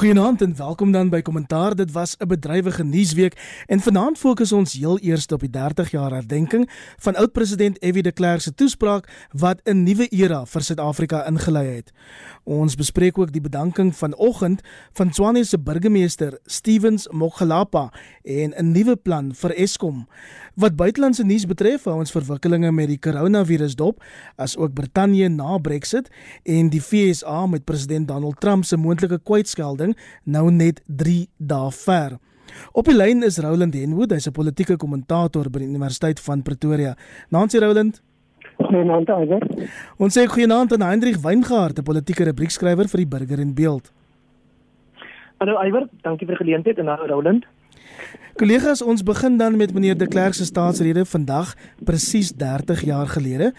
Goeienaand en welkom dan by Kommentaar. Dit was 'n bedrywige nuusweek en vanaand fokus ons heel eers op die 30 jaar herdenking van oud-president F.W. de Klerk se toespraak wat 'n nuwe era vir Suid-Afrika ingelei het. Ons bespreek ook die bedanking vanoggend van Tswane se burgemeester Stevens Moggalapa en 'n nuwe plan vir Eskom. Wat buitelandse nuus betref, hou ons verwikkelinge met die koronavirus dop, as ook Brittanje na Brexit en die FSA met president Donald Trump se moontlike kwytskeld vergadering nou net 3 dae ver. Op die lyn is Roland Henwood, hy's 'n politieke kommentator by die Universiteit van Pretoria. Nancy Roland. Goeienaand Iver. Ons sê goeienaand aan Hendrik Weingart, 'n politieke rubriekskrywer vir die Burger en Beeld. Hallo Iver, dankie vir die geleentheid en nou Roland. Kollegas, ons begin dan met meneer De Klerk se staatsrede vandag presies 30 jaar gelede.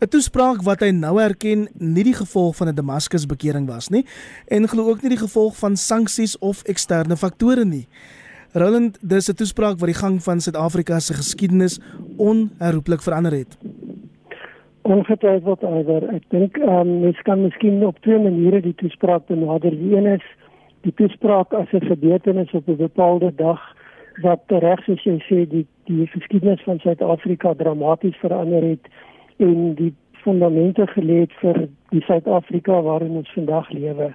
'n Toespraak wat hy nou erken nie die gevolg van 'n Damascus bekering was nie en glo ook nie die gevolg van sanksies of eksterne faktore nie. Roland, dis 'n toespraak wat die gang van Suid-Afrika se geskiedenis onherroepelik verander het. Ongetwyfeld, ek dink um, mens kan miskien op twee maniere die toespraak benader. Die een is die toespraak as 'n gebeurtenis op 'n bepaalde dag wat reg soos jy sê die die geskiedenis van Suid-Afrika dramaties verander het en die fondamente gelê het vir die Suid-Afrika waarin ons vandag lewe.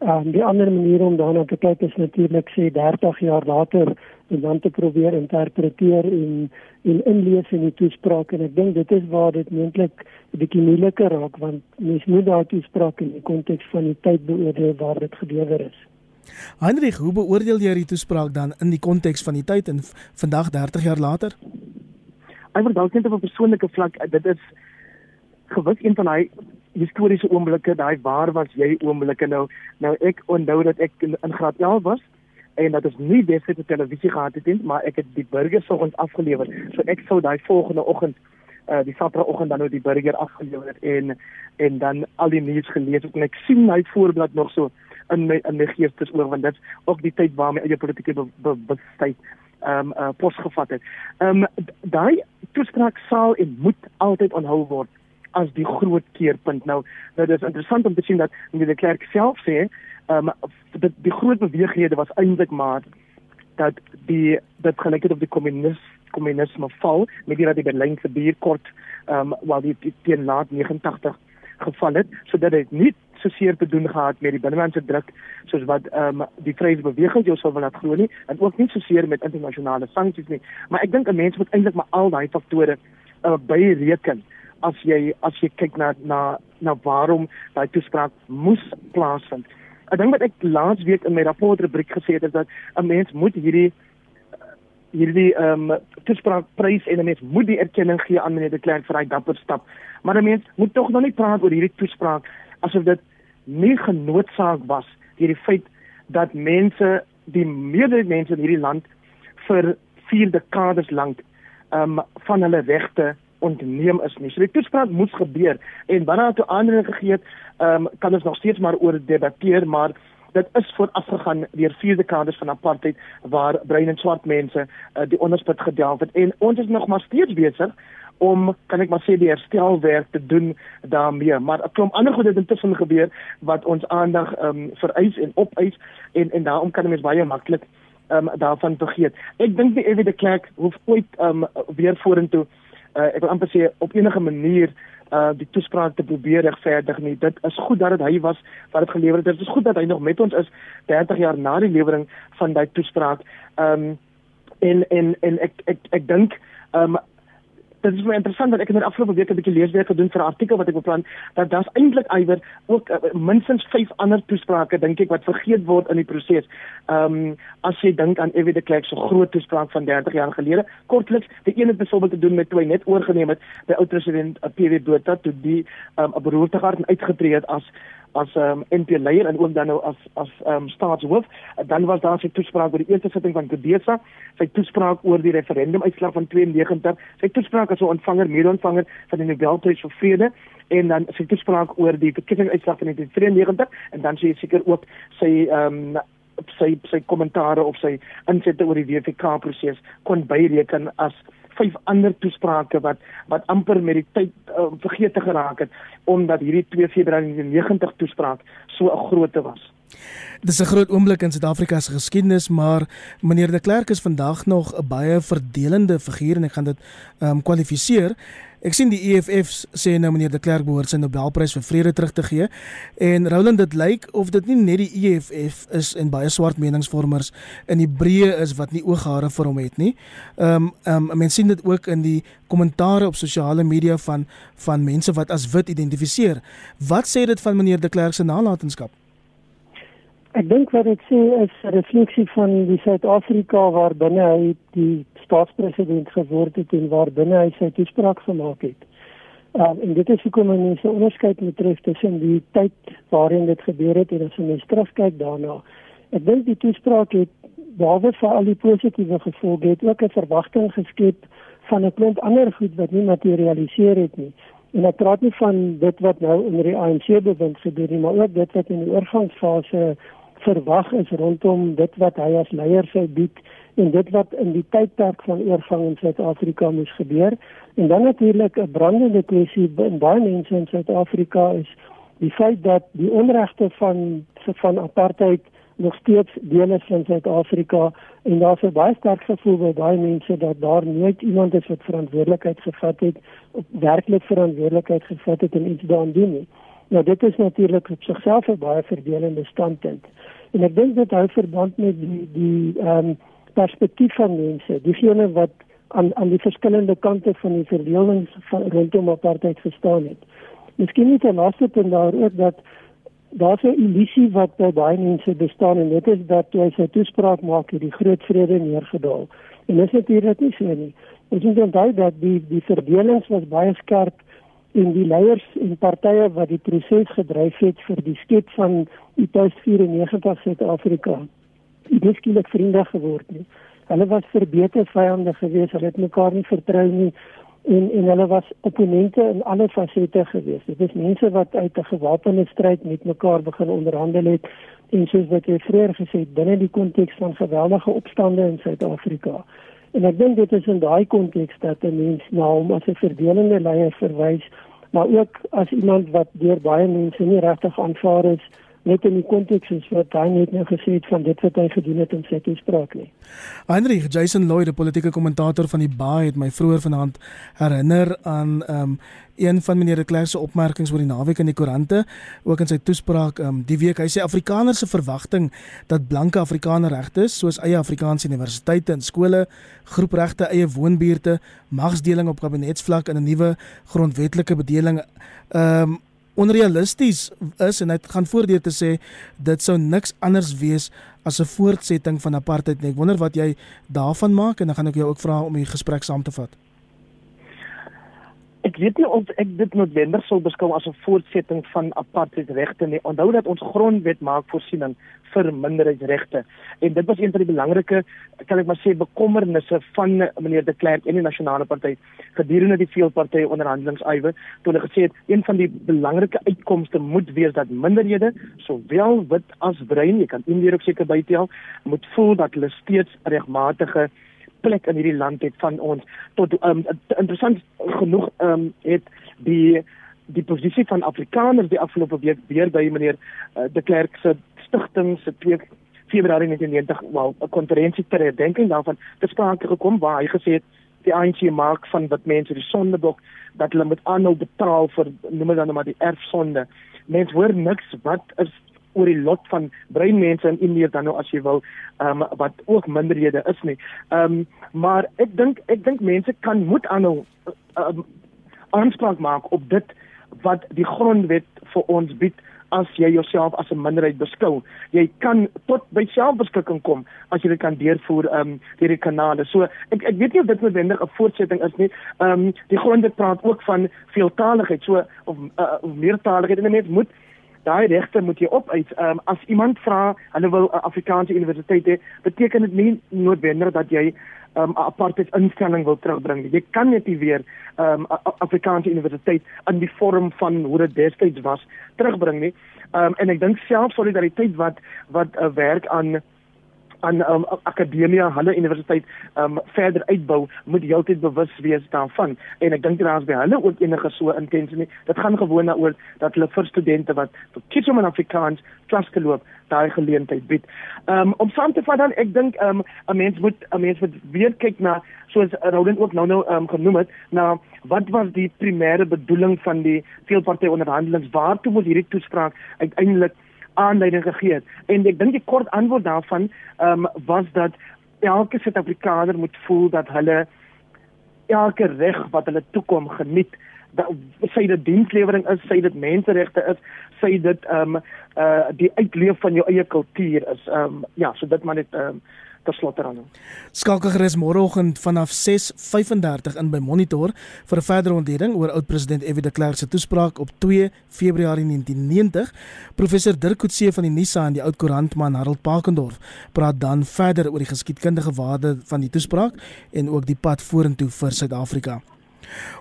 Um, die ander manier om daarna te kyk is natuurlik sê 30 jaar later en dan te probeer interpreteer en en inlees in die toespraak en ek dink dit is waar dit moontlik 'n bietjie moeiliker raak want mens moet daai toespraak in die konteks van die tyd beoordeel waar dit gelewer is. Heinrich, hoe beoordeel jy die toespraak dan in die konteks van die tyd en vandag 30 jaar later? Ek wil dalk net op 'n persoonlike vlak, dit is gewis een van daai historiese oomblikke, daai waar was jy oomblikke nou. Nou ek onthou dat ek in, in graad 11 was en dat ons nie definitief televisie gehad het nie, maar ek het die burger soggens afgelewer. So ek sou daai volgende oggend uh die Saterdagoggend dan nou die burger afgelewer het en en dan al die nuus gelees en ek sien my voorblad nog so in my in my geestes oor want dit ook die tyd waar my eie politieke bewustheid ehm um, uh, posgevat het. Ehm um, daai toespraak sal en moet altyd onthou word as die groot keerpunt. Nou, nou dit is interessant om te sien dat die kerk self sê ehm um, dat die groot beweeghede was eintlik maar dat die dat gelyk het op die kommunis kommunisme val met die dat die Berlyn gebeur kort ehm um, waar die teen laat 89 geval het sodat dit nie so seer te doen gehad met die binnelandse druk soos wat ehm um, die vryheidsbeweging jou sou wil laat glo nie en ook nie so seer met internasionale sanksies nie. Maar ek dink 'n mens moet eintlik maar al daai faktore uh, byreken as jy as jy kyk na na na waarom daai toespraak moes plaasvind. ek dink wat ek laas week in my rapport rubriek gesê het is dat 'n mens moet hierdie hierdie ehm um, toespraak prys en 'n mens moet die erkenning gee aan meneer de Klerk vir hy dapper stap. Maar 'n mens moet tog nog nie praat oor hierdie toespraak asof dit nie genoodsaak was deur die feit dat mense die meerderheid mense in hierdie land vir vier dekades lank um van hulle regte ontneem is nie. So die toespraak moes gebeur en wanneer 'n aanleiding gegee het, um kan ons nog steeds maar oor debatteer, maar dit is voorafgegaan deur vier dekades van apartheid waar bruin en swart mense uh, die onderspit gedelf het en ons is nog maar steeds besig om kan ek maar sê die herstelwerk te doen daarmee maar 'n klomp ander goed het intussen gebeur wat ons aandag ehm um, vereis en opeis en en daarom kan mens baie maklik ehm um, daarvan vergeet. Ek dink die Evie de Klerk hoef ooit ehm um, weer vorentoe uh, ek wil amper sê op enige manier uh die toespraak te probeer regverdig nie. Dit is goed dat dit hy was wat dit gelewer het. Dit is goed dat hy nog met ons is 30 jaar na die lewering van daai toespraak. Ehm um, en en en ek ek ek dink ehm um, dit is baie interessant dat ek in die afgelope week 'n bietjie leeswerk gedoen vir 'n artikel wat ek beplan dat daar's eintlik iwer ook uh, minstens 5 ander toesprake dink ek wat vergeet word in die proses. Ehm um, as jy dink aan Evie de Klerk se groot toespraak van 30 jaar gelede, kortliks, die een het byvoorbeeld te doen met toe hy net oorgeneem het by oud president uh, P.W. Botha toe die ehm, 'n um, beroerte gehad en uitgetree het as as ehm um, NP leier en ook dan nou as as ehm um, staatshoof. Dan was daar sy toespraak oor die eerste sitting van Kodesa, sy toespraak oor die referendum uitslag van 92, sy toespraak as 'n ontvanger, mede-ontvanger van die Nobelprys vir vrede. En dan sy toespraak oor die verkiesingsuitslag van 1993 en dan sê jy seker ook sy ehm um, sy sy kommentare of sy insette oor die WVK proses kon byreken as vyf ander toesprake wat wat amper met die tyd uh, vergeet te geraak het omdat hierdie 2 Februarie 1990 toespraak so 'n grootte was. Dit is 'n groot oomblik in Suid-Afrika se geskiedenis, maar meneer De Klerk is vandag nog 'n baie verdelende figuur en ek gaan dit ehm um, kwalifiseer. Ek sien die EFF sê nou meneer De Klerk behoort sy Nobelprys vir vrede terug te gee. En Roland dit lyk of dit nie net die EFF is en baie swart meningsvormers in Hebreë is wat nie ooghare vir hom het nie. Ehm um, ehm um, mense sien dit ook in die kommentare op sosiale media van van mense wat as wit identifiseer. Wat sê dit van meneer De Klerk se nalatenskap? Ek dink wat dit sê is 'n refleksie van die Suid-Afrika waar binne hy die staatspresident geword het en waar binne hy sy toespraak gemaak het. Um, en dit is hoekom mense onderskeid moet tref tussen die tyd waarin dit gebeur het en as mens terugkyk daarna. Ek dink die toespraak het behalwe vir al die positiewe gevolge het ook 'n verwagting geskep van 'n klomp ander goed wat nie materialiseer het nie. En ek praat nie van dit wat nou onder die ANC bewind gebeur nie, maar ook dit wat in die oorgangsfase verwag is rondom dit wat hy as leier sou bied en dit wat in die tydperk van oorgang in Suid-Afrika moes gebeur en dan natuurlik 'n brandende kwessie in baie mense in Suid-Afrika is die feit dat die onregte van van apartheid nog steeds deel is van Suid-Afrika en daar's 'n baie sterk gevoel by baie mense dat daar nooit iemand is wat verantwoordelikheid gevat het werklik verantwoordelikheid gevat het en iets daaraan doen nie. Nou dit is natuurlik op sigself 'n baie verdelende standpunt. En ek dink dit hou verband met die die ehm um, perspektief van mense, diegene wat aan aan die verskillende kante van die verdeling rondom apartheid gestaan het. Miskien nie ten laaste punt daar ook dat daar 'n illusie wat by baie mense bestaan en dit is dat hy sy toespraak maak het die groot vrede neergedaal. En dit is natuurlik nie so nie. Ons moet onthou dat die die verdelings was baie skerp en die leiers en partye wat die proses gedryf het vir die skep van die post-94 Suid-Afrika nie skielik vriende geword nie. Hulle was verbeter vyande gewees, hulle het mekaar nie vertrou nie en en hulle was opponente in alle fasette gewees. Dit is mense wat uit 'n gewapende stryd met mekaar begin onderhandel het en soos wat jy vroeër gesê het binne die konteks van geweldige opstande in Suid-Afrika. En ek dink dit is in daai konteks dat 'n mens na hom as 'n verdelende leier verwys, maar ook as iemand wat deur baie mense nie regtig aanvaar is net in die konteks is wat hy net nou gesê het van dit wat hy gedoen het in sy toespraak nie. Heinrich Jason Lloyd, 'n politieke kommentator van die Baai het my vroeër vanaand herinner aan ehm um, een van meneer de Klerk se opmerkings oor die naweek in die koerante, ook in sy toespraak ehm um, die week. Hy sê Afrikaners se verwagting dat blanke Afrikaner regte is, soos eie Afrikaanse universiteite en skole, groepregte, eie woonbuurte, magsdeling op kabinetsvlak en 'n nuwe grondwetlike bedeling ehm um, onrealisties is en hy gaan voordeur te sê dit sou niks anders wees as 'n voortsetting van apartheid nie. Ek wonder wat jy daarvan maak en dan gaan ek jou ook vra om die gesprek saam te vat ek weet nie of ek dit noodwendig sou beskou as 'n voortsetting van apartheidregte nie. Onthou dat ons grondwet maak voorsiening vir minderheidsregte en dit was een van die belangrike kan ek maar sê bekommernisse van meneer de Klerk en die nasionale party gedurende die veelparty onderhandelingsywe toe hulle gesê het een van die belangrike uitkomste moet wees dat minderhede sowel wit as bruin jy kan indeer ook seker bytel moet voel dat hulle steeds regmatige plek in hierdie land het van ons tot um, interessant genoeg um, het die die posisie van Afrikaners die afgelope week weer by meneer uh, de Klerk se stigting se 2 Februarie 1990 wel 'n konferensie ter herdenking daarvan te sprake gekom waar hy gesê het die ANC maak van wat mense die sondebok dat hulle moet aanhou betaal vir noem dit dan maar die erfsonde. Mense hoor niks wat is oor die lot van bruin mense in Indië dan nou as jy wil ehm um, wat ook minderhede is nie. Ehm um, maar ek dink ek dink mense kan moet aanhou um, aanspraak maak op dit wat die grondwet vir ons bied as jy jouself as 'n minderheid beskou. Jy kan tot by selfbeskikking kom as jy dit kan deurvoer ehm um, deur die kanale. So ek ek weet nie of dit noodwendig 'n voortsetting is nie. Ehm um, die grondwet praat ook van veeltaaligheid. So of, uh, of meertaaligheid en mense moet daai regte moet jy opeis. Ehm um, as iemand vra hulle wil 'n Afrikaanse universiteit hê, beteken dit nie noodwendig dat jy ehm, 'n um, apartheid instelling wil terugbring nie. Jy kan net weer ehm, 'n um, Afrikaanse universiteit in die vorm van hoe dit destyds was terugbring nie. Ehm um, en ek dink self solidariteit wat wat uh, werk aan aan um, akademia, hulle universiteit um verder uitbou, moet heeltyd bewus wees daarvan. En ek dink daar is by hulle ook enige so intensie nie. Dit gaan gewoon daaroor dat hulle vir studente wat vir kies om in Afrikaans klas te loop, daai geleentheid bied. Um om saam te vat dan ek dink um 'n mens moet 'n mens moet weer kyk na soos Roland ook nou nou um genoem het, na wat was die primêre bedoeling van die veelparty onderhandelinge? Waartoe moet hierdie toespraak uiteindelik aanleiding gegee het. En ek dink die kort antwoord daarvan ehm um, was dat elke Suid-Afrikaner moet voel dat hulle elke reg wat hulle toekom geniet dat sy dit dienslewering is, sy dit menseregte is, sy dit ehm um, uh die uitleef van jou eie kultuur is. Ehm um, ja, so dit maar net ehm um, ter slotte aan. Skakel gerus môreoggend vanaf 6:35 in by Monitor vir 'n verdere ontleding oor oud-president F.W. de Klerk se toespraak op 2 Februarie 1990. Professor Dirk Coetzee van die NISA en die oud koerantman Harold Pakendorf praat dan verder oor die geskiedkundige waarde van die toespraak en ook die pad vorentoe vir Suid-Afrika.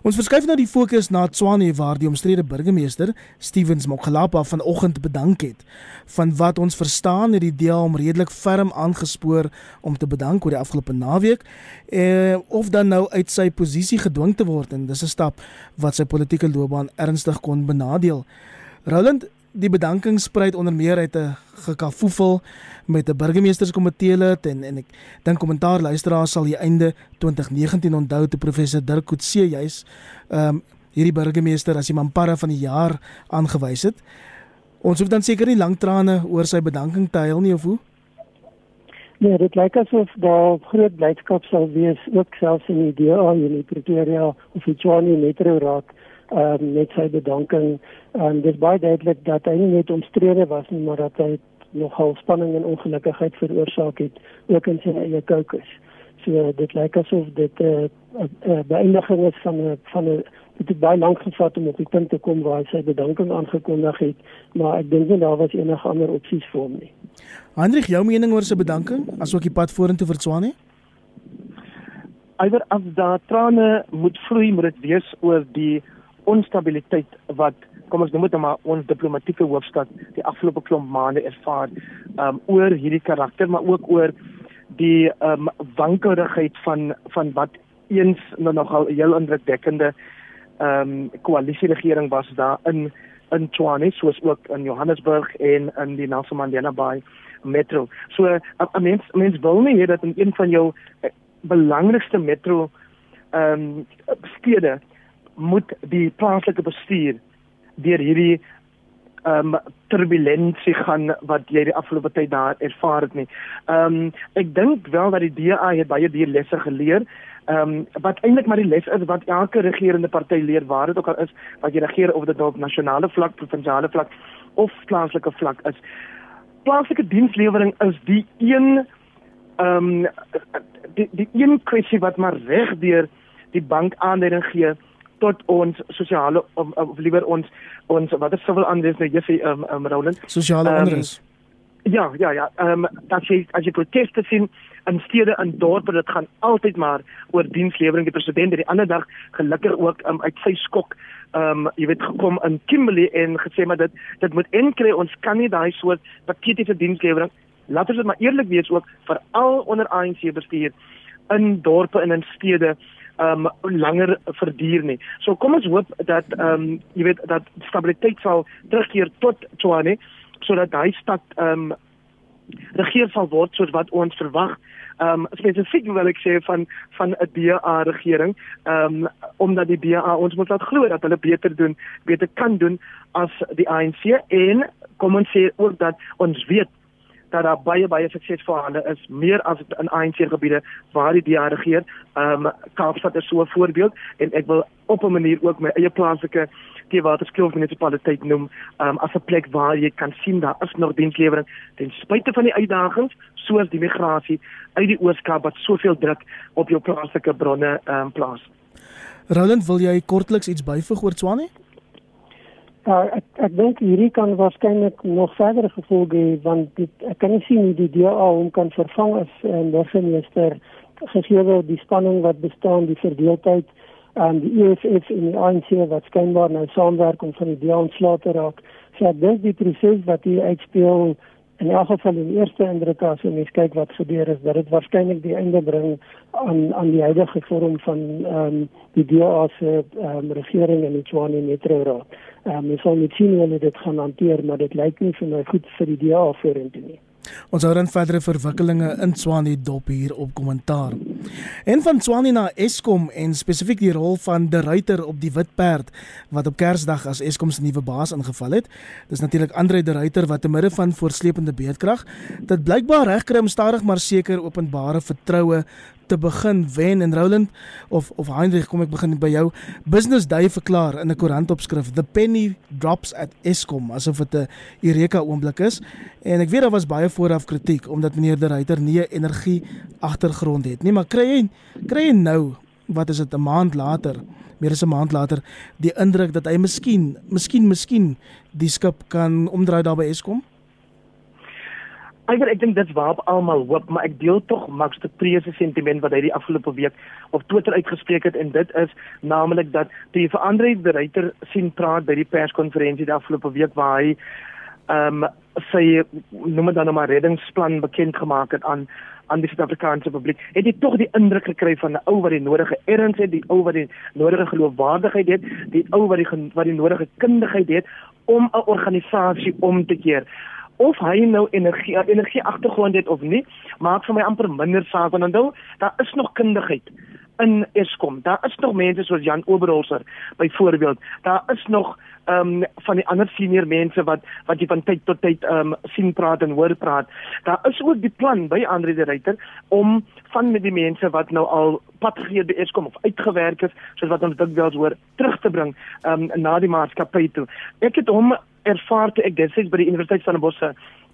Ons verskuif nou die fokus na Tswane waar die omstrede burgemeester Stevens Mokhulapa vanoggend bedank het. Van wat ons verstaan het die DA om redelik ferm aangespoor om te bedank oor die afgelope naweek eh, of dan nou uit sy posisie gedwing te word en dis 'n stap wat sy politieke loopbaan ernstig kon benadeel. Roland, die bedanking spruit onder meer uit 'n gekafoefel met 'n burgemeesterskomitee lid en en ek dink kommentaar luisteraars sal die einde 2019 onthou te professor Dirk Coetzee juis ehm um, hierdie burgemeester as die Mampara van die jaar aangewys het. Ons hoef dan seker nie lank trane oor sy bedanking te huil nie of hoe? Nee, dit lyk asof daar groot blydskap sal wees ook selfs in die DA in die Pretoria of Tshwane Metro Raad uh, met sy bedanking. En dit is baie duidelik dat hy nie net omstrede was nie, maar dat hy nogal spanning en ongelukkigheid veroorsaak het ook in sy eie kokes. So dit lyk asof dit 'n uh, uh, beëindiging is van 'n van 'n dit het baie lank gevat om op die punt te kom waar hy sy bedanking aangekondig het, maar ek dink nie daar was enige ander opsies vir hom nie. Hendrik, jou mening oor sy bedanking asook die pad vorentoe vir Swane? Iwer as daar trane moet vloei, moet dit wees oor die onstabiliteit wat kom ons noem dit nou maar ons diplomatieke hoofstad die afgelope klomp maande ervaar um oor hierdie karakter maar ook oor die um wankelrigheid van van wat eens nou nogal heel indrukwekkende um koalisieregering was daar in in Tshwane soos ook in Johannesburg en in die Nelson Mandela Bay metro. So 'n mens mens wil nie hê dat in een van jou eh, belangrikste metro um stede moet die plaaslike bestuur deur hierdie ehm um, turbulentie gaan wat jy die afgelope tyd daar ervaar het nie. Ehm um, ek dink wel dat die DA het baie die lesse geleer. Ehm um, wat eintlik maar die les is wat elke regerende party leer waar dit ook al is wat jy regeer of dit nou op nasionale vlak, provinsiale vlak of plaaslike vlak is. Plaaslike dienslewering is die een ehm um, die die een kwessie wat maar reg deur die bank aanleiding gee tot ons sosiale of, of liewer ons ons wat is soveel anders nou juffie um, um Roland? Sosiale um, onrus ja ja ja. Ehm um, dat jy as jy proteste sien in stede en dorpe dit gaan altyd maar oor dienslewering. Die president het die ander dag gelukkig ook um, uit sy skok ehm um, jy weet gekom in Kimberley en gesê maar dit dit moet enkry ons kan nie daai soort paketiese dienslewering laat ons dit maar eerlik wees ook vir al onder ANC bestuur in dorpe en in stede um langer verduur nie. So kom ons hoop dat um jy weet dat stabiliteit sal terugkeer tot Tshwane sodat hy stad um regeer sal word soos wat ons verwag. Um spesifiek wil ek sê van van 'n DA regering, um omdat die DA ons moet laat glo dat hulle beter doen, beter kan doen as die ANC en kom ons sê ook dat ons weet dat daar baie baie suksesvol hande is meer as in ANC gebiede waar die DA regeer. Ehm um, Kaapstad is so 'n voorbeeld en ek wil op 'n manier ook my eie plaaslike Teewaterskloof munisipaliteit noem um, as 'n plek waar jy kan sien daar is nog dienslewering ten spyte van die uitdagings soos die migrasie uit die Ooskaap wat soveel druk op jou plaaslike bronne um, plaas. Roland, wil jy kortliks iets byvoeg oor Swane? Ja, ek ek dink hierdie kan waarskynlik nog verdere gevolge hê want dit, ek kan nie sien hoe die DA hom kan vervang as uh, burgemeester gegee die spanning wat bestaan, die verdeeldheid en die EFF en die ANC wat skynbaar nou saamwerk om van die DA ontslae te raak. So ek dink die proses wat hier uitspeel in elk geval die eerste indruk as jy mens kyk wat gebeur is dat dit waarskynlik die einde bring aan aan die huidige vorm van ehm um, die DA se ehm um, regering in die Tshwane Metro Raad. Ehm um, ons sal net sien hoe hulle dit gaan hanteer, maar dit lyk nie vir my goed vir die DA vorentoe nie. Ons hou dan verdere verwikkelinge in Swani dop hier op kommentaar. En van Swani na Eskom en spesifiek die rol van De Ruyter op die wit perd wat op Kersdag as Eskom se nuwe baas ingeval het. Dis natuurlik Andre De Ruyter wat te midde van voorslepende beedkrag dit blykbaar regkry om stadig maar seker openbare vertroue te begin wen en Roland of of Heinrich kom ek begin by jou business day verklaar in 'n koerantopskrif the penny drops at Eskom asof dit 'n eureka oomblik is en ek weet daar was baie vooraf kritiek omdat meneer De Ruyter nie 'n energie agtergrond het nie. Maar kry jy kry jy nou wat is dit 'n maand later meer as 'n maand later die indruk dat hy miskien miskien miskien die skip kan omdraai daar by Eskom? Eiger ek dink dit's waarop almal hoop, maar ek deel tog Max de Preese sentiment wat hy die afgelope week op Twitter uitgespreek het en dit is naamlik dat die veranderde bereiter sien praat by die perskonferensie die afgelope week waar hy ehm um, sy noem dit dan nou maar reddingsplan bekend gemaak het aan aan die Suid-Afrikaanse publiek. Het jy tog die indruk gekry van 'n ou wat die nodige erns het, die ou wat die nodige geloofwaardigheid het, die ou wat die wat die nodige kundigheid het om 'n organisasie om te keer of hy nou energie energie agtergrond het of nie, maak vir my amper minder saak want onthou, daar is nog kundigheid in Eskom. Daar is nog mense soos Jan Oberholzer byvoorbeeld. Daar is nog ehm um, van die ander senior mense wat wat jy van tyd tot tyd ehm um, sien praat en hoor praat. Daar is ook die plan by Andre de Ruyter om van met die mense wat nou al pad gegee by Eskom of uitgewerk is, soos wat ons dikwels hoor, terug te bring ehm um, na die maatskappy toe. Ek het hom ervaar toe ek destyds by die Universiteit van Stellenbosch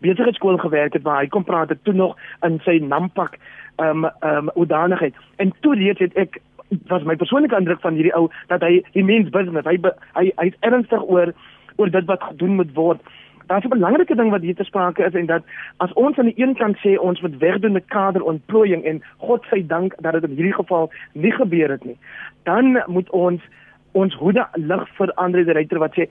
besigheidskool gewerk het waar hy kom praat het toe nog in sy nampak ehm um, ehm um, oordanigheid en toe leer het ek was my persoonlike indruk van hierdie ou dat hy die mens business hy hy hy's ernstig oor oor dit wat gedoen moet word. Daar's 'n belangrike ding wat hier te sprake is en dat as ons aan die een kant sê ons moet wegdoen met kaderontplooiing en God se dank dat dit in hierdie geval nie gebeur het nie, dan moet ons ons hoede lig vir Andre de Ruyter wat sê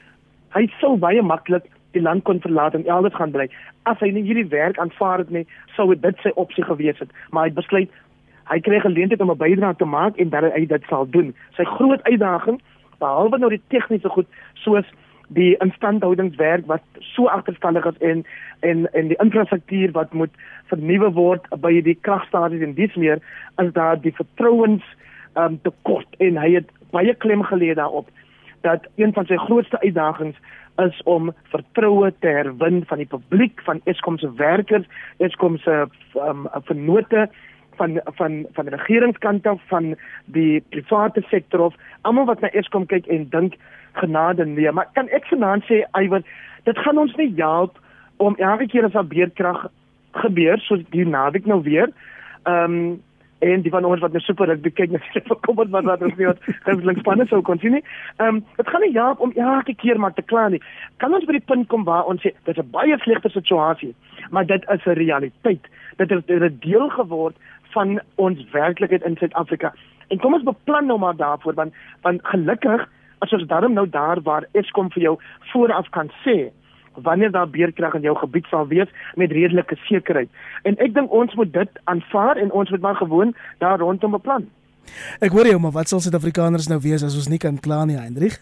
hy sou baie maklik die land kon verlaat en elders gaan bly. As hy nie hierdie werk aanvaar het nie, sou dit sy opsie gewees het. Maar hy besluit hy kry geleentheid om 'n bydrae te maak en dat hy dit sal doen. Sy groot uitdaging, behalwe nou die tegniese goed soos die instandhoudingswerk wat so agterstallig is en en en die infrastruktuur wat moet vernuwe word by die kragstasies en dis meer as daar die vertrouens um, tekort en hy het baie klem gelê daarop dat een van sy grootste uitdagings is om vertroue te herwin van die publiek, van Eskom se werkers, Eskom se um, vennote van van van die regeringskant af van die private sektor of almal wat na Eskom kyk en dink genade nee, maar kan ek vanaand sê Iwer, dit gaan ons nie help om elke keer as 'n beerdkrag gebeur soos die naweek nou weer. Ehm um, en die van ons wat net super rugby kyk net vir kom wat wat ons nie wat gunsteling spanne sou kon sien nie. Ehm um, dit gaan nie help om elke keer maar te kla nie. Kan ons by die punt kom waar ons sê dit is 'n baie slegte situasie, maar dit is 'n realiteit. Dit het 'n deel geword van ons werklikheid in Suid-Afrika. En kom ons beplan nou maar daarvoor want want gelukkig as ons daarom nou daar waar Eskom vir jou vooraf kan sê wanneer daar beerkrag in jou gebied sal wees met redelike sekerheid. En ek dink ons moet dit aanvaar en ons moet maar gewoon daar rondom beplan. Ek hoor jou, maar wat sal Suid-Afrikaners nou wees as ons nie kan kla nie, Hendrik?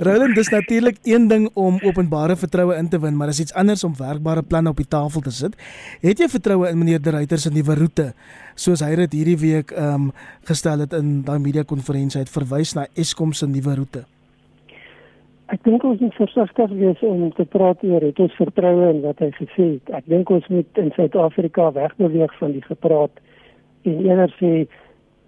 Roland, dis natuurlik een ding om openbare vertroue in te win, maar is iets anders om werkbare planne op die tafel te sit. Het jy vertroue in meneer De Ruyter se nuwe roete, soos hy dit hierdie week ehm um, gestel het in daai media konferensie het verwys na Eskom se nuwe roete? Ek dink ons moet versigtig wees om te praat oor het ons vertroue in wat hy gesê het. Ek dink ons moet in Suid-Afrika wegbeweeg van die gepraat en eerder sê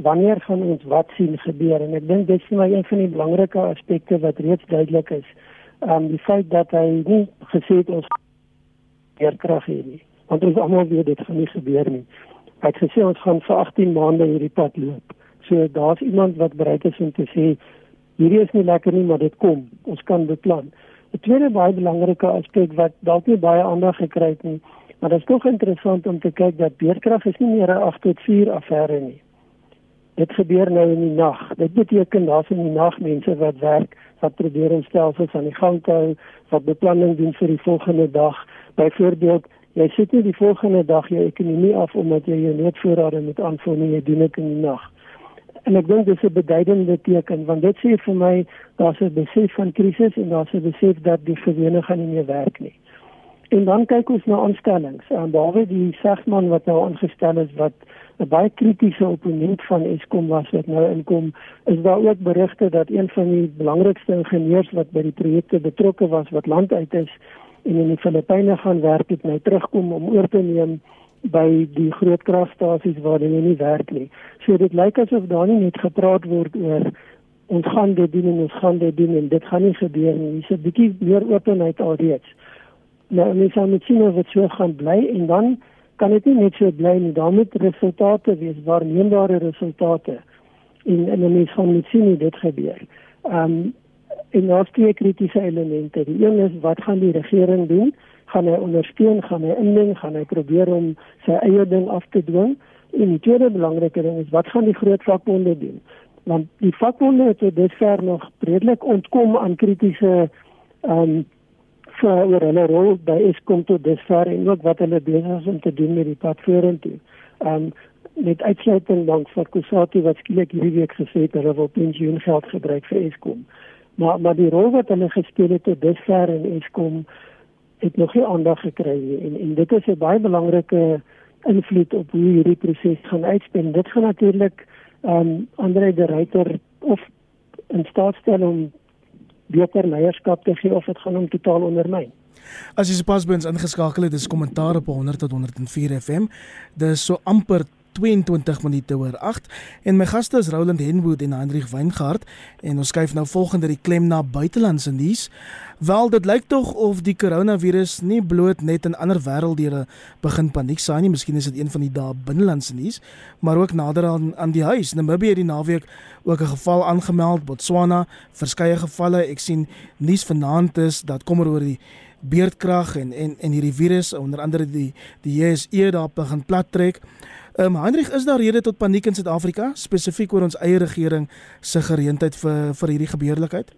wanneer gaan ons wat sien gebeur en ek dink dit is my een van die belangrike aspekte wat reeds duidelik is. Um die feit dat hy nie gesê het ons weerkrag het nie. Want ons almal weet dit gaan nie gebeur nie. Hy het gesê ons gaan vir 18 maande hierdie pad loop. So daar's iemand wat bereid is om te sê hierdie is nie lekker nie, maar dit kom. Ons kan beplan. 'n Tweede baie belangrike aspek wat dalk nie baie aandag gekry het nie, maar dit is tog interessant om te kyk dat weerkrag is nie meer 'n 8 tot 4 affære nie dit gebeur nou in die nag. Dit beteken daar's in die nag mense wat werk, wat probeer om stelsels aan die gang te hou, wat beplanning doen vir die volgende dag. Byvoorbeeld, Jy sit nie die volgende dag jou ekonomie af omdat jy jou noodvoorrade moet aanvoer nie, jy doen dit in die nag. En ek dink dis 'n beduidende teken want dit sê vir my daar's 'n besef van krisis en daar's 'n besef dat die verwening gaan nie meer werk nie. En dan kyk ons na aanstellings. En behalwe die segman wat nou aangestel is wat 'n baie kritiese opponent van Eskom was wat nou inkom, is daar ook berigte dat een van die belangrikste ingenieurs wat by die projekte betrokke was wat land uit is en in die Filippyne gaan werk het, nou terugkom om oor te neem by die groot kragstasies waar hulle nie werk nie. So dit lyk asof daar nie net gepraat word oor ons gaan dit doen en ons gaan dit doen en dit gaan nie gebeur nie. Dis 'n bietjie meer openheid alreeds nou mens sal met sien of dit so gaan bly en dan kan dit nie net so bly nie dan moet resultate wees waarneembare resultate en en mens gaan met sien hoe dit gebeur. Ehm um, en daar's twee kritiese elemente. Die een is wat gaan die regering doen? Gaan hy ondersteun, gaan hy indien, gaan hy probeer om sy eie ding af te dwing? En die tweede belangrike ding is wat gaan die groot vakbonde doen? Want die vakbonde het tot dusver nog redelik ontkom aan kritiese ehm um, vir oor hulle rol by Eskom tot dusver en ook wat hulle besig is om te doen met die pad vorentoe. Um met uitsluiting dank vir Kusati wat skielik hierdie week gesê het hulle wil pensioengeld gebruik vir Eskom. Maar maar die rol wat hulle gespeel het tot dusver in Eskom het nog nie aandag gekry nie en en dit is 'n baie belangrike invloed op hoe hierdie proses gaan uitspeel. Dit gaan natuurlik um Andre de Ruyter of in staat stel om beter leierskap te gee of dit gaan hom totaal ondermyn. As jy sopas by ons ingeskakel het, dis kommentaar op 100 tot 104 FM. Dis so amper 22 minute oor 8 en my gaste is Roland Henwood en Hendrik Weingart en ons skuif nou volgende die klem na buitelandse nuus. Wel dit lyk tog of die koronavirus nie bloot net in ander wêrelddele begin paniek saai nie, miskien is dit een van die dae binnelandse nuus, maar ook nader aan aan die huis. Namibië het die naweek ook 'n geval aangemeld, Botswana verskeie gevalle. Ek sien nuus vanaand is dat kommer oor die beerdkrag en en en hierdie virus onder andere die die JSE daar begin plat trek. Ehm um, Hendrik, is daar rede tot paniek in Suid-Afrika spesifiek oor ons eie regering se gereedheid vir vir hierdie gebeurlikheid?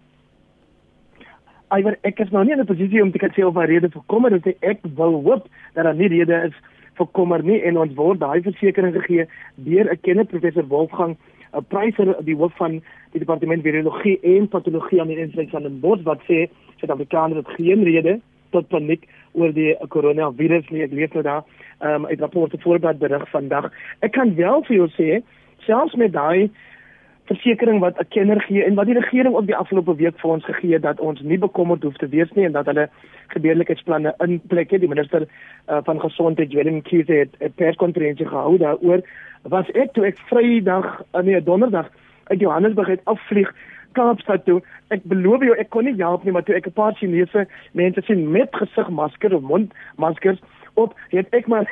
Iwer, ek is nou nie in 'n posisie om te kan sê of daar rede vir kommer is. Ek wil hoop dat daar nie rede is vir kommer nie en ons word daai versekering gegee deur 'n kenner professor Wolfgang 'n pryser die hoof van die departement virologie en patologie aan die Universiteit van Den Bosch wat sê Suid-Afrikaners het geen rede tot paniek oor die koronavirus nie. Ek lees nou daar um, uit rapporte voordat berig vandag. Ek kan wel vir jou sê, selfs met daai versekering wat 'n kenner gee en wat die regering ook die afgelope week vir ons gegee het dat ons nie bekommerd hoef te wees nie en dat hulle gebeurlikheidsplanne in plek het. Die minister uh, van gesondheid, Willem Kiese het 'n perskonferensie gehou daaroor. Was ek toe ek Vrydag, uh, nee, Donderdag uit Johannesburg uit afvlieg Kaapstad toe. Ek beloof jou ek kon nie help nie, maar toe ek 'n paar Chinese mense sien met gesigmaskers of mondmaskers op, het ek maar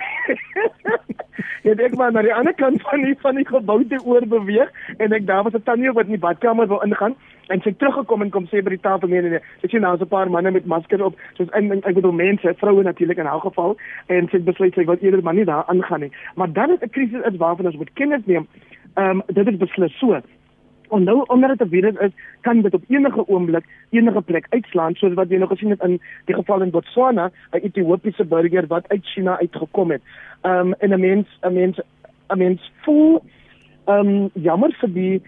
het ek maar na die ander kant van die van die gebou te oor beweeg en ek daar was 'n tannie wat in die badkamer wou ingaan en sy teruggekom en kom sê by die tafel nee nee nee. Sy sien nou 'n paar manne met maskers op, soos in ek bedoel mense, vroue natuurlik in elk geval en sy besluit sy wil eerder maar nie daar aangaan nie. Maar dan is 'n krisis is waarvan ons moet kennis neem. Ehm um, dit is beslis so. En nou omdat dit 'n virus is, kan dit op enige oomblik enige plek uitslaan soos wat jy nog gesien het in die geval in Botswana, 'n Ethiopiese burger wat uit China uitgekom het. Ehm um, en 'n mens 'n mens 'n mens voel ehm um, jammer vir die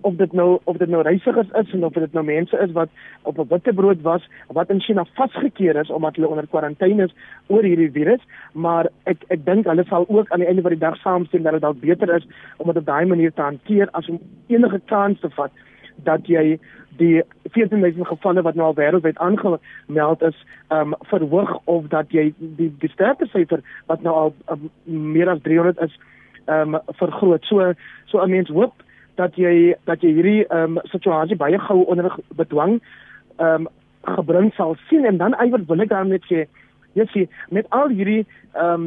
of dit nou of dit nou reisigers is en of dit nou mense is wat op 'n witte brood was wat in China vasgekeer is omdat hulle onder kwarantyne is oor hierdie virus, maar ek ek dink hulle sal ook aan die einde van die dag saamstem dat dit dalk beter is om dit op daai manier te hanteer as om enige kans te vat dat jy die 14000 gevalle wat nou al wêreldwyd aangemeld is, ehm um, verhoog of dat jy die die sterftesyfer wat nou al um, meer as 300 is, ehm um, vergroot. So so 'n mens hoop dat jy dat jy hierdie ehm um, situasie baie gou onder bedwang ehm um, gebring sal sien en dan eiwer wil ek net sê jy sien met al hierdie ehm um,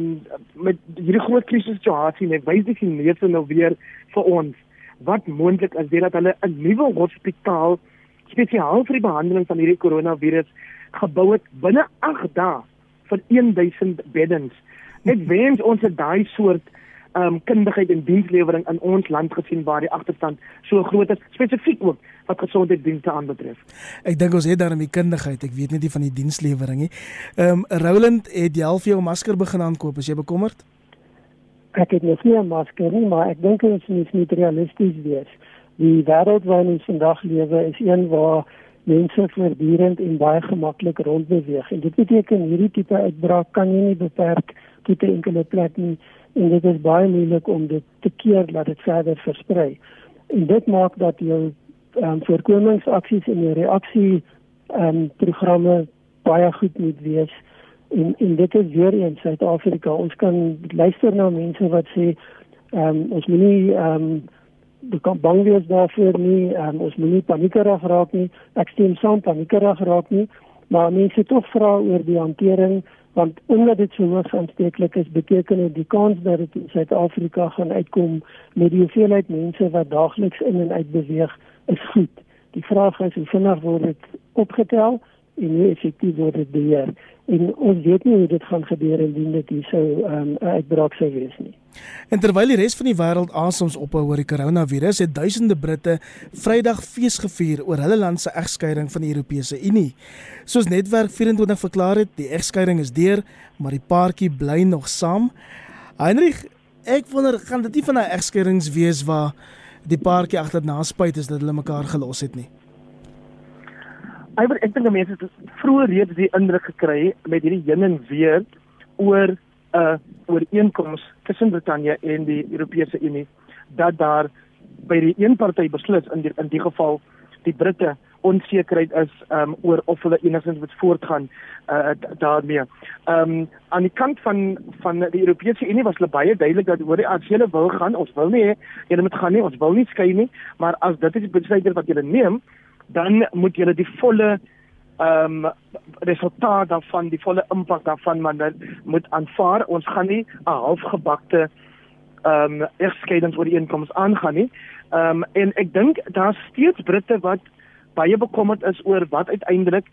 met hierdie groot krisis situasie net wys die Chinese nou weer vir ons wat moontlik is deurdat hulle 'n nuwe hospitaal spesiaal vir die behandeling van hierdie koronavirus gebou het binne 8 dae vir 1000 beddens. Ek wens ons het daai soort um kundigheid en dienslewering in ons land gesien waar die agterstand so groot is spesifiek ook wat gesondheidsdienste aanbetref. Ek dink ons het daarmee kundigheid. Ek weet net nie van die dienslewering nie. Ehm um, Roland het jy al vir jou masker begin aankoop? Is jy bekommerd? Ek het nog nie 'n masker nie, maar ek dink dit is nie realisties wees. Die wêreld waarin ons vandag lewe is een waar mense voortdurend en baie gemaklik rondbeweeg. En dit beteken hierdie tipe uitbraak kan jy nie beperk tot 'n enkele plek nie en dit is baie moeilik om dit te keer dat dit verder versprei. En dit maak dat jou ehm um, voorkomingsaksies en jou reaksie ehm um, programme baie goed moet wees. En en dit is weer in Suid-Afrika. Ons kan luister na mense wat sê ehm um, ons moenie ehm um, kan bang wees daarvoor nie. Um, ons moenie paniekerig raak nie. Ek stem saam paniekerig raak nie, maar mense tog vra oor die hantering want omdat dit so hoogs aansteeklik is, beteken dit die kans dat dit in Suid-Afrika gaan uitkom met die hoeveelheid mense wat daagliks in en uit beweeg is goed. Die vraag is hoe vinnig word dit opgetel en hoe effektief word dit beheer? En ons weet nie hoe dit gaan gebeur indien dit hier sou um, 'n uitbraak sou wees nie. En terwyl die res van die wêreld asems ophou oor die koronavirus, het duisende Britte Vrydag fees gevier oor hulle land se egskeiding van die Europese Unie. Soos Netwerk 24 verklaar het, die egskeiding is deur, maar die paartjie bly nog saam. Heinrich, ek wonder gaan dit nie van 'n egskeidings wees waar die paartjie agterna spyt is dat hulle mekaar gelos het nie. Iwer ek dink die mense het vroeër reeds die indruk gekry met hierdie heen en weer oor 'n uh, ooreenkoms tussen Brittanje en die Europese Unie dat daar by die een party beslis in die, in die geval die Britte onsekerheid is um, oor of hulle enigstens moet voortgaan uh, daarmee. Um, aan die kant van van die Europese Unie was hulle baie duidelik dat hoor as julle wil gaan, ons wil nie hê julle moet gaan nie, ons wil nie skei nie, maar as dit is die besluit wat julle neem, dan moet jy die volle ehm um, resultaat daarvan, die volle impak daarvan man moet aanvaar. Ons gaan nie 'n halfgebakte ehm um, egskeidings oor die inkomste aangaan nie. Ehm um, en ek dink daar's steeds Britte wat baie bekommerd is oor wat uiteindelik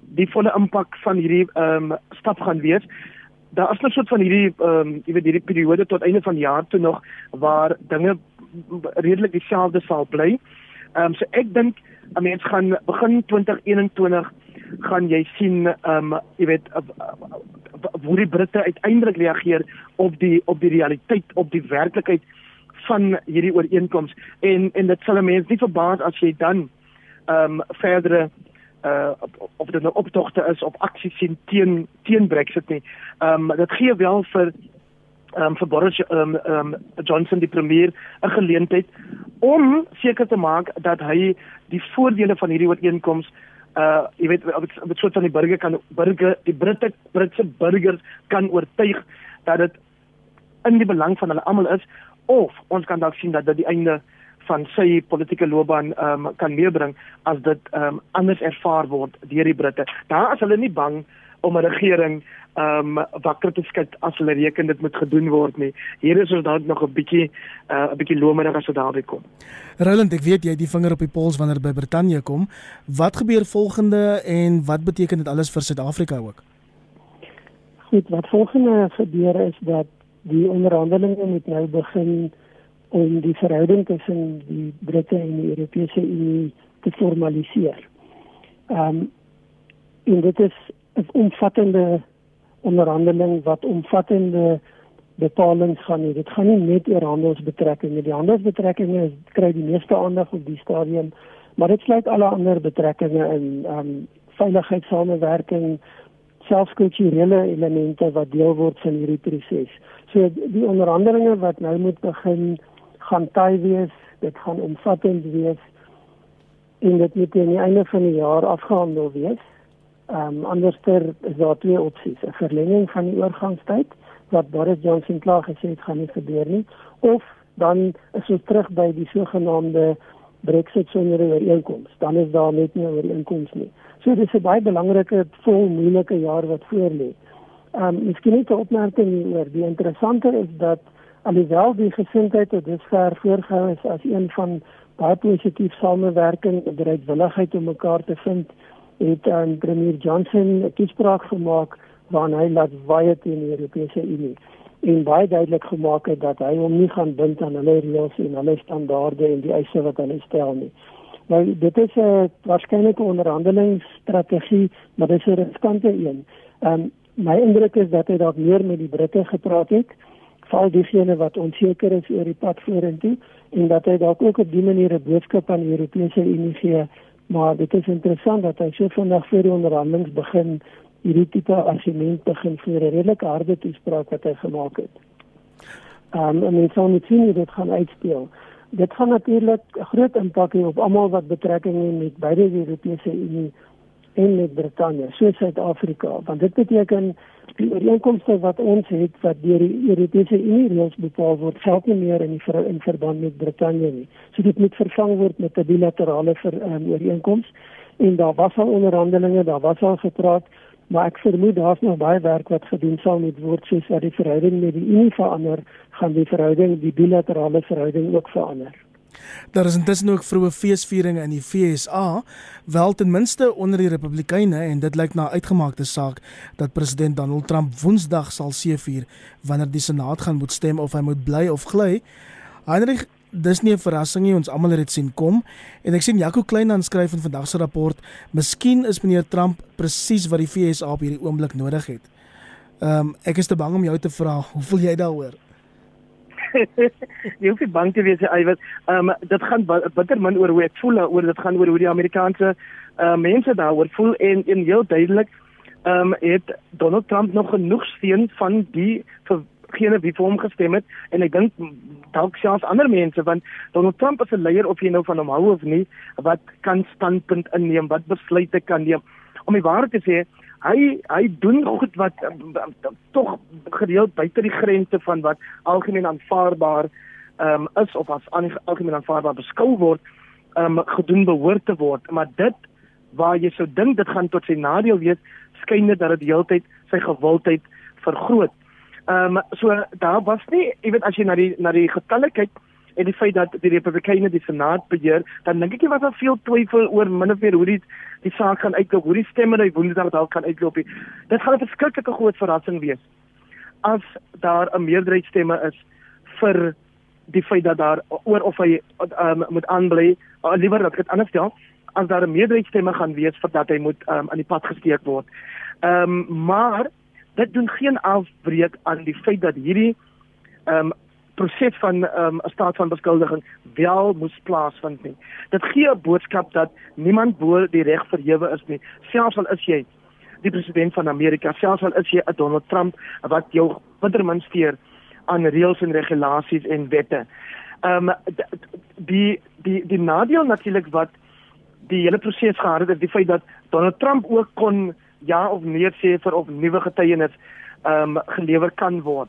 die volle impak van hierdie ehm um, stap gaan wees. Daar is 'n soort van hierdie ehm um, jy weet hierdie periode tot einde van die jaar toe nog waar dinge redelik dieselfde sal bly. Ehm um, so ek dink 'n mens gaan begin 2021 gaan jy sien ehm um, jy weet hoe die Britte uiteindelik reageer op die op die realiteit op die werklikheid van hierdie ooreenkoms en en dit sal 'n mens nie verbaas as jy dan ehm um, verdere uh of dit nou optogte is op aksies sien teen teen Brexit nie. Ehm um, dit gee wel vir ehm um, vir Boris um, um, Johnson die premier 'n geleentheid om seker te maak dat hy die voordele van hierdie ooreenkoms uh jy weet op 'n soort van die burger kan burger die Britte Britse burgers kan oortuig dat dit in die belang van hulle almal is of ons kan dalk sien dat dit die einde van sy politieke loopbaan um, kan meebring as dit um, anders ervaar word deur die Britte. Daar is hulle nie bang om 'n regering um wakker te skud as hulle reken dit moet gedoen word nie. Hier is ons dalk nog 'n bietjie uh, 'n uh, bietjie lomerig as dit daarby kom. Roland, ek weet jy het die vinger op die pols wanneer by Brittanje kom. Wat gebeur volgende en wat beteken dit alles vir Suid-Afrika ook? Goed, wat volgende gebeur is dat die onderhandelinge moet nou begin om die verhouding tussen die Britte en die Europese Unie te formaliseer. Um en dit is 'n omvattende onderhandeling wat omvattende betalings gaan hê. Dit gaan nie net oor handelsbetrekkinge. Die handelsbetrekkinge kry die meeste aandag op die stadium, maar dit sluit alle ander betrekkinge in, um veiligheidssamewerking, selfs kulturele elemente wat deel word van hierdie proses. So die onderhandelinge wat nou moet begin gaan taai wees, dit gaan omvattend wees en dit moet aan die einde van die jaar afgehandel wees. Ehm um, anderster is daar twee opsies, 'n verlenging van die oorgangstyd wat Boris Johnson klaar gesê het gaan nie gebeur nie of dan is ons terug by die sogenaamde Brexit sonder ooreenkoms. Dan is daar net nie 'n ooreenkoms nie. So dis 'n baie belangrike vol moeilike jaar wat voor lê. Ehm um, miskien net 'n opmerking oor die interessante is dat alhoewel die gesindheid tot dusver voorgehou is as een van baie positief samewerking en bereidwilligheid om mekaar te vind het aan premier Johnson 'n toespraak gemaak waarin hy laat baie teen die Europese Unie. en baie duidelik gemaak het dat hy hom nie gaan bind aan hulle reëls en hulle standaarde en die eise wat hulle stel nie. Nou dit is 'n waarskynlike onderhandelingsstrategie, maar dit is 'n riskante een. Ehm um, my indruk is dat hy dalk meer met die Britte gepraat het, veral diegene wat onseker is oor die pad vorentoe en dat hy dalk ook op die manier 'n boodskap aan die Europese Unie gee, maar dit is interessant dat hy so vinnig voor die onderhandelings begin hierdie tipe argument begin vir 'n redelike harde toespraak wat hy gemaak het. Um, en mens sal net sien hoe dit gaan uitspeel. Dit gaan natuurlik groot impak hê op almal wat betrekking het met beide die Europese Unie en met Brittanje, soos Suid-Afrika, want dit beteken die ooreenkomste wat ons het wat deur die Europese Unie reëls bepaal word, geld nie meer in die ver, in verband met Brittanje nie. So dit moet vervang word met 'n bilaterale ver, um, ooreenkoms en daar was al onderhandelinge, daar was al gepraat maar ek vermoed daar's nog baie werk wat gedoen sal moet word soos dat die verhouding met die Unie verander, gaan die verhouding, die bilaterale verhouding ook verander. Daar is intussen ook vroeë feesvieringe in die FSA, wel ten minste onder die Republikeine en dit lyk na uitgemaakte saak dat president Donald Trump Woensdag sal seëvier wanneer die Senaat gaan moet stem of hy moet bly of gly. Heinrich dis nie 'n verrassing nie, ons almal het dit sien kom. En ek sien Jaco Kleinhan skryf in vandag se rapport, miskien is meneer Trump presies wat die FSA op hierdie oomblik nodig het. Ehm um, ek is te bang om jou te vra, hoe voel jy daaroor? jy hoef nie bang te wees hy wat ehm um, dit gaan bitter min oor hoe ek voel oor dit gaan oor hoe die Amerikaanse uh, mense daaroor voel en en heel duidelik ehm um, het Donald Trump nog genoeg steun van die gene wie vir hom gestem het en ek dink dalk selfs ander mense want Donald Trump is 'n leier of jy nou van hom hou of nie wat kan standpunt inneem wat besluite kan neem. Om die waarheid te sê hy hy doen goed wat tog gereeld buite die grense van wat algemeen aanvaarbaar um, is of as algemeen aanvaarbaar beskou word um, gedoen behoort te word maar dit waar jy sou dink dit gaan tot sy nadeel wees skyn dit dat dit heeltyd sy gewildheid vergroot. Ehm um, so daar was nie, jy weet as jy na die na die getalle kyk en die feit dat die Republikeine die Senaat beheer, dan dink ek jy was daar veel twyfel oor min of meer hoe die die saak gaan uitloop, hoe die stemme daai woensdag dalk kan uitloop. Dit gaan 'n verskriklike groot verrassing wees as daar 'n meerderheid stemme is vir die feit dat daar oor of hy um, moet aanbly, of liewer dat dit anders stel, as daar 'n meerderheid stemme gaan wees vir dat hy moet um, aan die pad gesteek word. Ehm um, maar dit doen geen afbreek aan die feit dat hierdie ehm um, proses van ehm, 'n um, staat van beskuldiging wel moes plaasvind nie. Dit gee 'n boodskap dat niemand bo die reg verhewe is nie, selfs al is jy die president van Amerika, selfs al is jy 'n Donald Trump wat jou bittermin steur aan reëls en regulasies en wette. Ehm um, die die die nadeel natuurlik wat die hele proses gehad het, is die feit dat Donald Trump ook kon ja of nee sê vir of nuwe getuienis ehm um, gelewer kan word.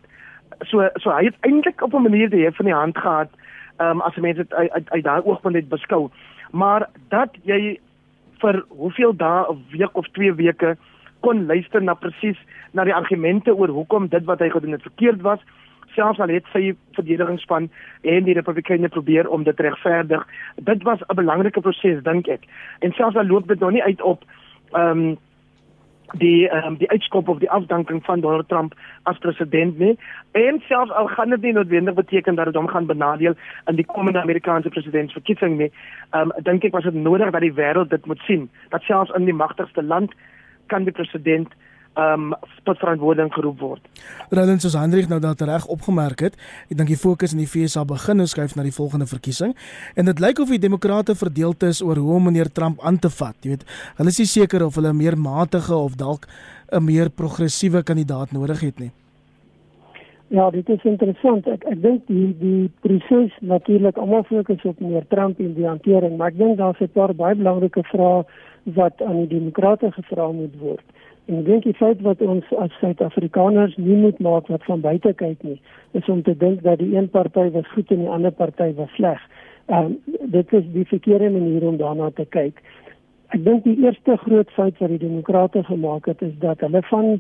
So so hy het eintlik op 'n manier die hef van die hand gehad um, as mense dit uit uit, uit daai oogpunt net beskou. Maar dat jy vir hoeveel dae of week of twee weke kon luister na presies na die argumente oor hoekom dit wat hy gedoen het verkeerd was selfs al het sy verdedigingsspan en die republikeine probeer om dit regverdig dit was 'n belangrike proses dink ek en selfs al loop dit nog nie uit op ehm um, die um, die uitskop of die afdanking van Donald Trump as president nie. En selfs al gaan dit nie noodwendig beteken dat dit hom gaan benadeel in die komende Amerikaanse presidentsverkiesing nie um, dink ek was dit nodig dat die wêreld dit moet sien dat selfs in die magtigste land kan die president um tot verantwoording geroep word. Roland soos Hendrik nou dat reg opgemerk het, ek dink die fokus in die FSA begin skuif na die volgende verkiesing en dit lyk of die demokrate verdeeld is oor hoe om meneer Trump aan te vat. Jy weet, hulle is nie seker of hulle 'n meer matige of dalk 'n meer progressiewe kandidaat nodig het nie. Ja, dit is interessant. Ek ek dink die die proses natuurlik almal fokus op meneer Trump en die hantering, maar ek dink daar's 'n paar baie belangrike vrae wat aan die demokrate gevra moet word. En ek dink die feit wat ons as Suid-Afrikaners nie moet maak wat van buite kyk nie, is om te dink dat die een party was goed en die ander party was sleg. Ehm um, dit is die verkeerde manier om daarna te kyk. Ek dink die eerste groot fout wat die demokrate gemaak het is dat hulle van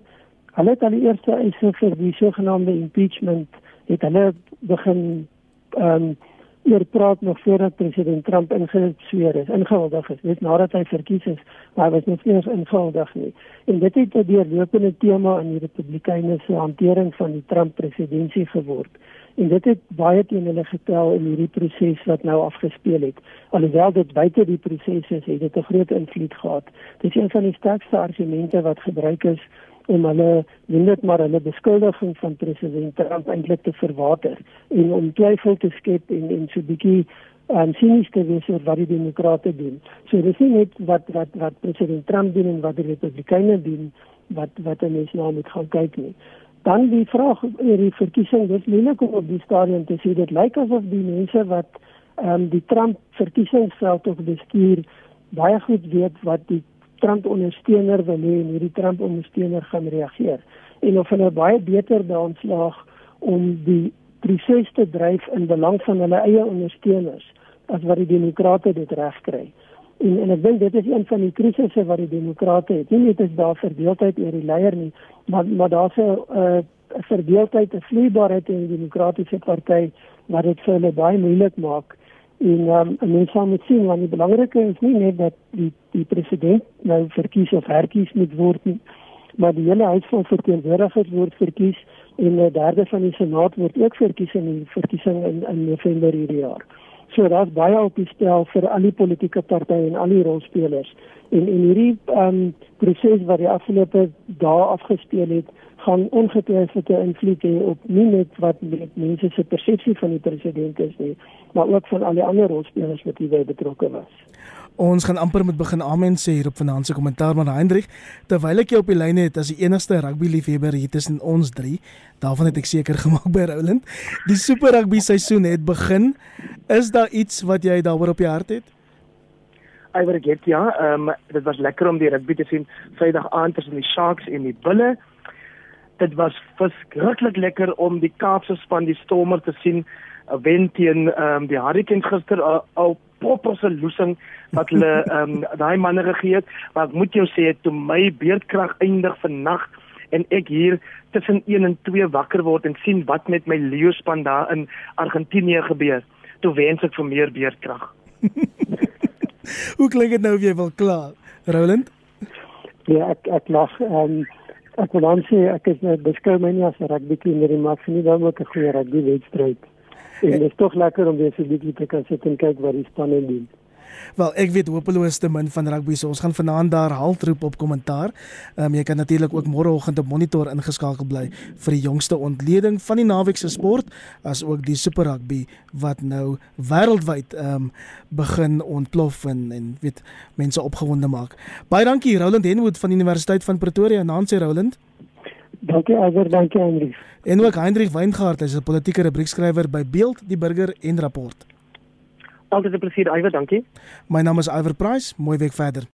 hulle het al die eerste eise vir die sogenaamde impeachment het hulle begin ehm um, oor praat nog voordat president Trump ingesweer is, ingehuldig is. Dit nadat hy verkies is, maar hy was nog nie eens ingehuldig nie. En dit het 'n deurlopende tema in die Republikeine se hantering van die Trump presidentskap geword. En dit het baie teen hulle getel in hierdie proses wat nou afgespeel het. Alhoewel dit buite die proses is, het dit 'n groot invloed gehad. Dit is een van die sterkste argumente wat gebruik is om hulle net maar hulle beskuldiging van president Trump eintlik te verwater en om twyfel te skep en en so 'n bietjie um, sinies te wees oor wat die demokrate doen. So dis nie net wat wat wat president Trump doen en wat die republikeine doen wat wat hulle nou moet gaan kyk nie. Dan die vraag oor die verkiesing, dis moeilik om op die stadium te sê dit lyk asof die mense wat ehm um, die Trump verkiesingsveld of bestuur baie goed weet wat die Trump ondersteuner wil hê en hierdie Trump ondersteuner gaan reageer en of hulle baie beter daarin slaag om die proses te dryf in belang van hulle eie ondersteuners as wat die demokrate dit regkry. En en ek dink dit is een van die krisisse wat die demokrate het. Nie net is daar verdeeldheid oor die leier nie, maar maar daar's 'n uh, verdeeldheid, 'n vloeibaarheid in die demokratiese party wat dit vir hulle baie moeilik maak En um, en mens sal moet sien want die belangrike is nie net dat die die president nou verkies of herkies moet word nie, maar die hele huis van verteenwoordigers word verkies en 'n derde van die senaat word ook verkies in die verkiesing in in November hierdie jaar. So daar's baie op die spel vir al die politieke partye en al die rolspelers. En en hierdie ehm um, proses wat die afgelope dae afgespeel het, gaan ongetwyfeld 'n invloed hê op nie net wat mense se persepsie van die president is nie, maar ook van al die ander rolspelers wat hierby betrokke was. Ons gaan amper met begin amen sê hier op vanaand se kommentaar maar Hendrik, terwyl ek jou op die lyn het as die enigste rugby liefhebber hier tussen ons drie, daarvan het ek seker gemaak by Roland. Die Super Rugby seisoen het begin. Is daar iets wat jy daaroor op jou hart het? Iwer get ja, ehm um, dit was lekker om die rugby te sien Vrydag aand tussen die Sharks en die Bulle dit was verskriklik lekker om die Kaapse span die Stormer te sien uh, wen teen ehm um, die Hurricanes gister uh, al poppose losing wat hulle ehm um, daai manne gegee het. Maar ek moet jou sê toe my beerdkrag eindig vannag en ek hier tussen 1 en 2 wakker word en sien wat met my Leo span daar in Argentinië gebeur toe wens ek vir meer beerdkrag. Hoe klink dit nou of jy wil kla Roland? Ja ek ek lag ehm um, ek wil dan sê ek is net beskou my nie as 'n rugby kenner nie, maar ek sien nie dan ook 'n goeie rugby wedstryd. En dit is tog lekker om weer so 'n bietjie te kan sit en kyk wat die spanne doen. Wel, ek weet hopeloos te min van rugby, so ons gaan vanaand daar haltroep op kommentaar. Ehm um, jy kan natuurlik ook môreoggend op monitor ingeskakel bly vir die jongste ontleding van die naweek se sport, as ook die Super Rugby wat nou wêreldwyd ehm um, begin ontplof en en weet mense opgewonde maak. Baie dankie Roland Henwood van die Universiteit van Pretoria en Nancy Roland. Dankie Aver, dankie Hendrik. En ook Hendrik Weingart, hy's 'n politieke rubriekskrywer by Beeld die Burger en Rapport. Altyd 'n plesier, Iwer, dankie. My naam is Iwer Price. Mooi week verder.